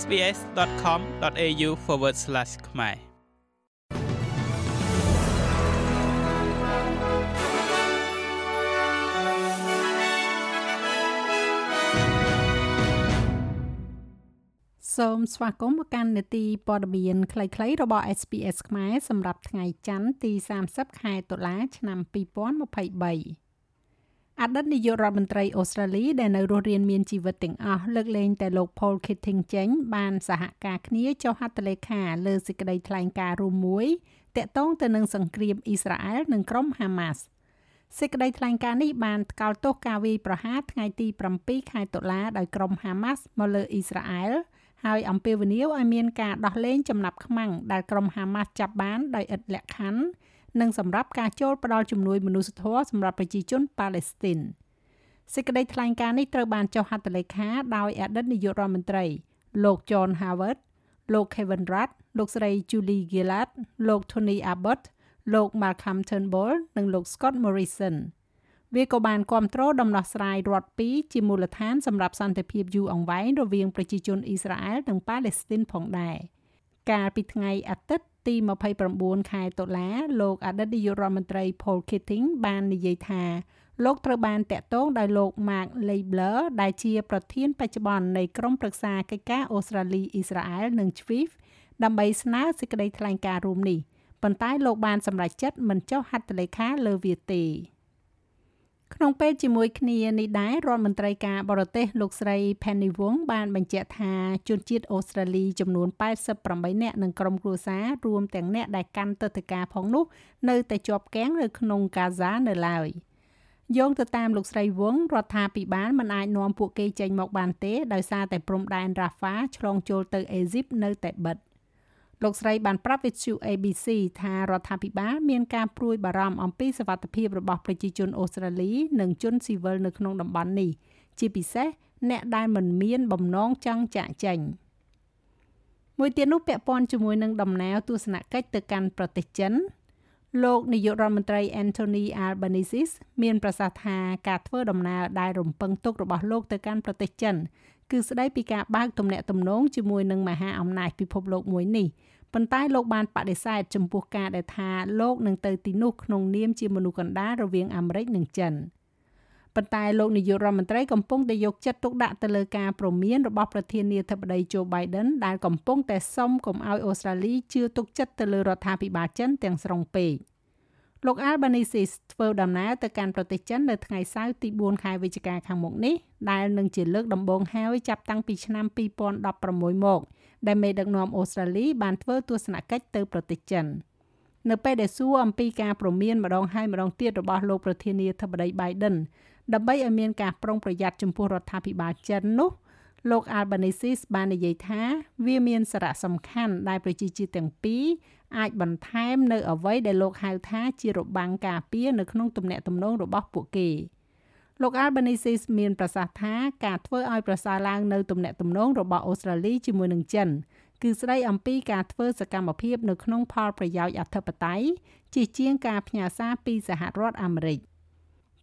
sbs.com.au/ ខ្មែរសូមស្វាគមន៍មកកាន់នេតិព័ត៌មានខ្លីៗរបស់ SPS ខ្មែរសម្រាប់ថ្ងៃច័ន្ទទី30ខែតុលា ឆ្នាំ2023 អតីតនាយករដ្ឋមន្ត្រីអូស្ត្រាលីដែលនៅរស់រានមានជីវិតទាំងអស់លើកលែងតែលោក Paul Keating ចេញបានសហការគ្នាចុះហត្ថលេខាលើសេចក្តីថ្លែងការណ៍រួមមួយតាក់ទងទៅនឹងសង្គ្រាមអ៊ីស្រាអែលនិងក្រុម Hamas សេចក្តីថ្លែងការណ៍នេះបានថ្កោលទោសការវាយប្រហារថ្ងៃទី7ខែតុលាដោយក្រុម Hamas មកលើអ៊ីស្រាអែលហើយអំពាវនាវឲ្យមានការដោះលែងចំណាប់ខ្មាំងដែលក្រុម Hamas ចាប់បានដោយឥតលក្ខខណ្ឌ និងសម្រាប់ការចូលផ្ដល់ជំនួយមនុស្សធម៌សម្រាប់ប្រជាជនប៉ាឡេស្ទីនសេចក្តីថ្លែងការណ៍នេះត្រូវបានចុះហត្ថលេខាដោយអតីតនាយករដ្ឋមន្ត្រី លោក John Howard លោក Kevin Rudd លោកស្រី Julie Gillard លោក Tony Abbott លោក Malcolm Turnbull និងលោក Scott Morrison វាក៏បានគ្រប់គ្រងដំណោះស្រាយរដ្ឋពីរជាមូលដ្ឋានសម្រាប់សន្តិភាពយូរអង្វែងរវាងប្រជាជនអ៊ីស្រាអែលនិងប៉ាឡេស្ទីនផងដែរកាលពីថ្ងៃអាទិត្យ ទី29ខែតុលាលោកអតីតនាយករដ្ឋមន្ត្រី Paul Keating បាននិយាយថាលោកត្រូវបានតាក់ទងដោយលោក Mark Leibler ដែលជា ប្រធានបច្ចុប្បន្ននៃក្រុមប្រឹក្សាកិច្ចការអូស្ត្រាលីអ៊ីស្រាអែលនិង Swift ដើម្បីស្នើសេចក្តីថ្លែងការណ៍រួមនេះប៉ុន្តែលោកបានសម្រេចចិត្តមិនចុះហត្ថលេខាលើវាទេ ក្នុងពេលជាមួយគ្នានេះដែររដ្ឋមន្ត្រីការបរទេសលោកស្រី Penny Wong បានបញ្ជាក់ថាជនជាតិអូស្ត្រាលីចំនួន88នាក់និងក្រុមគ្រួសាររួមទាំងអ្នកដែលកាន់ទឹកធការផងនោះនៅតែជាប់គាំងនៅក្នុងកាហ្សានៅឡើយយោងទៅតាមលោកស្រីវងរដ្ឋាភិបាលមិនអាចនាំពួកគេចេញមកបានទេដោយសារតែព្រំដែនរ៉ាហ្វាឆ្លងចូលទៅអេស៊ីបនៅតែបិទ លោកស្រីបានប្រាប់វិទ្យុ ABC ថារដ្ឋាភិបាលមានការព្រួយបារម្ភអំពីសវត្ថិភាពរបស់ប្រជាជនអូស្ត្រាលី និងជនស៊ីវិលនៅក្នុងតំបន់នេះជាពិសេសអ្នកដែលមិនមានបំណងចង់ចាក់ចែងមួយទៀតនោះពាក់ព័ន្ធជាមួយនឹងដំណើរទស្សនកិច្ចទៅកាន់ប្រទេសចិនលោកនាយករដ្ឋមន្ត្រី Anthony Albanese មានប្រសាសន៍ថាការធ្វើដំណើរដែលរំពឹងទុករបស់លោកទៅកាន់ប្រទេសចិន គឺស្ដីពីការបើកទំនាក់ទំនងជាមួយនឹងមហាអំណាចពិភពលោកមួយនេះប៉ុន្តែលោកបានបដិសេធចំពោះការដែលថាលោកនឹងទៅទីនោះក្នុងនាមជាមនុស្សកណ្ដាលរវាងអាមេរិកនិងចិនប៉ុន្តែលោកនាយករដ្ឋមន្ត្រីកំពុងតែយកចិត្តទុកដាក់ទៅលើការព្រមានរបស់ប្រធានាធិបតី Joe Biden ដែលកំពុងតែសុំកុំឲ្យអូស្ត្រាលីជឿទុកចិត្តទៅលើរដ្ឋាភិបាលចិនទាំងស្រុងពេក។ លោក Albanese ធ្វើដំណើរទៅកាន់ប្រទេសចិននៅថ្ងៃសៅរ៍ទី4ខែវិច្ឆិកាខាងមុខនេះដែលនឹងជាលើកដំបូងហើយចាប់តាំងពីឆ្នាំ2016មក ដែលមេដឹកនាំអូស្ត្រាលីបានធ្វើទស្សនកិច្ចទៅប្រទេសចិននៅពេលដែលសួរអំពីការព្រមានម្ដងហើយម្ដងទៀតរបស់លោកប្រធានាធិបតី Biden ដើម្បីឲ្យមានការប្រុងប្រយ័ត្នចំពោះរដ្ឋាភិបាលចិននោះ លោក Albanese បាននិយាយថា វាមានសារៈសំខាន់ដែលប្រជាជាតិទាំងពីរអាចបន្ថែមនៅអ្វីដែលលោកហៅថាជារបាំងការពារនៅក្នុងទំនាក់ទំនងរបស់ពួកគេលោក Albanese មានប្រសាសន៍ថាការធ្វើឲ្យប្រសើរឡើងនៅទំនាក់ទំនងរបស់អូស្ត្រាលីជាមួយនឹងចិនគឺស្ដីអំពីការធ្វើសកម្មភាពនៅក្នុងផលប្រយោជន៍អធិបតេយ្យជាជាងការផ្ញើសារពីសហរដ្ឋអាមេរិក។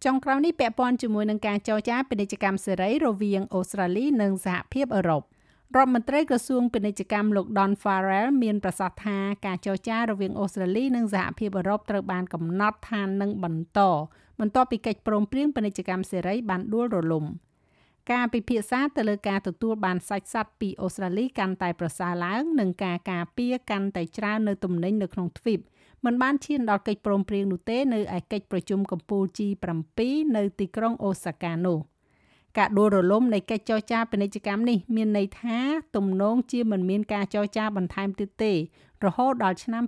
ចុងក្រោយនេះពាក់ព័ន្ធជាមួយនឹងការចរចាពាណិជ្ជកម្មសេរីរវាងអូស្ត្រាលីនិងសហភាពអឺរ៉ុបរដ្ឋមន្ត្រីក្រសួងពាណិជ្ជកម្មលោក Don Farrell មានប្រសាសន៍ថាការចរចារវាងអូស្ត្រាលីនិងសហភាពអឺរ៉ុបត្រូវបានកំណត់ថានឹងបន្តបន្ទាប់ពីកិច្ចព្រមព្រៀងពាណិជ្ជកម្មសេរីបានដួលរលំការពិភាក្សាទៅលើការទទួលបានសាច់សត្វពីអូស្ត្រាលីកាន់តែប្រសើរឡើងនិងការការពារកាន់តែច្រើននៅទំនិញនៅក្នុងទ្វីប មិនបានឈានដល់កិច្ចព្រមព្រៀងនោះទេនៅឯកិច្ចប្រជុំកំពូល G7 នៅទីក្រុងអូសាកានោះការដួលរលំនៃកិច្ចចរចាពាណិជ្ជកម្មនេះមានន័យថាទំនងជាមិនមានការចរចាបន្ថែមទៀតទេ រហូតដល់ឆ្នាំ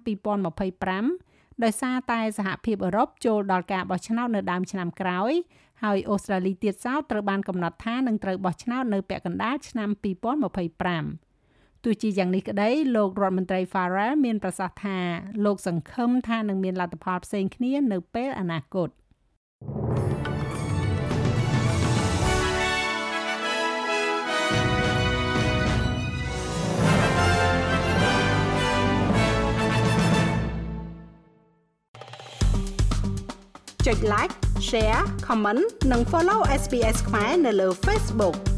2025ដោយសារតែសហភាពអឺរ៉ុបចូលដល់ការបោះឆ្នោតនៅដើមឆ្នាំក្រោយហើយអូស្ត្រាលីទៀតសោតត្រូវបានកំណត់ថានឹងត្រូវបោះឆ្នោតនៅពាក់កណ្ដាលឆ្នាំ2025 ទោះជាយ៉ាងនេះក្តីលោករដ្ឋមន្ត្រី Farrell មានប្រសាសន៍ថាលោកសង្ឃឹមថានឹងមានលទ្ធផលផ្សេងគ្នានៅពេលអនាគតចុច like share comment និង follow SPS ខ្មែរនៅលើ Facebook